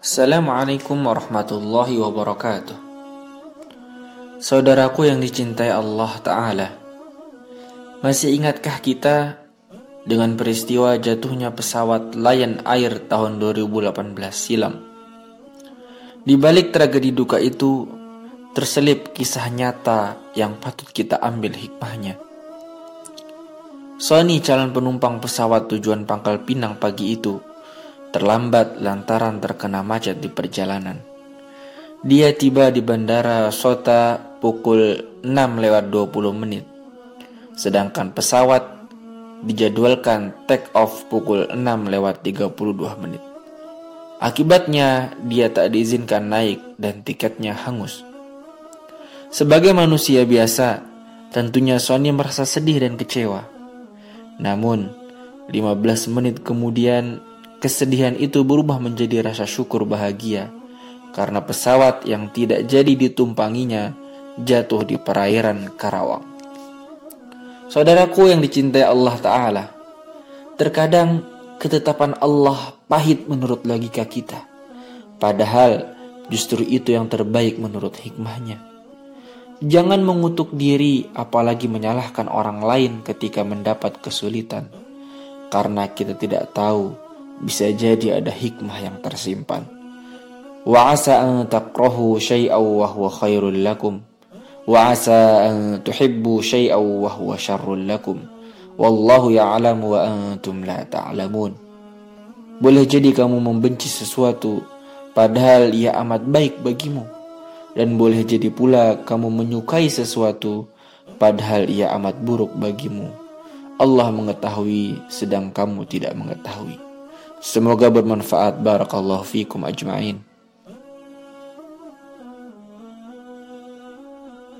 Assalamualaikum warahmatullahi wabarakatuh. Saudaraku yang dicintai Allah Ta'ala, masih ingatkah kita dengan peristiwa jatuhnya pesawat Lion Air tahun 2018 silam? Di balik tragedi duka itu, terselip kisah nyata yang patut kita ambil hikmahnya. Sony calon penumpang pesawat tujuan Pangkal Pinang pagi itu terlambat lantaran terkena macet di perjalanan. Dia tiba di bandara Sota pukul 6 lewat 20 menit. Sedangkan pesawat dijadwalkan take off pukul 6 lewat 32 menit. Akibatnya dia tak diizinkan naik dan tiketnya hangus. Sebagai manusia biasa, tentunya Sony merasa sedih dan kecewa. Namun, 15 menit kemudian Kesedihan itu berubah menjadi rasa syukur bahagia karena pesawat yang tidak jadi ditumpanginya jatuh di perairan Karawang. Saudaraku yang dicintai Allah Ta'ala, terkadang ketetapan Allah pahit menurut logika kita. Padahal justru itu yang terbaik menurut hikmahnya. Jangan mengutuk diri apalagi menyalahkan orang lain ketika mendapat kesulitan. Karena kita tidak tahu bisa jadi ada hikmah yang tersimpan. Wa asa an takrahu syai'aw wa khairul lakum. Wa asa an tuhibbu syai'aw wa huwa lakum. Wallahu ya'lamu wa antum la ta'lamun. Boleh jadi kamu membenci sesuatu padahal ia amat baik bagimu. Dan boleh jadi pula kamu menyukai sesuatu padahal ia amat buruk bagimu. Allah mengetahui sedang kamu tidak mengetahui. Semoga bermanfaat. Barakallahu fikum ajma'in.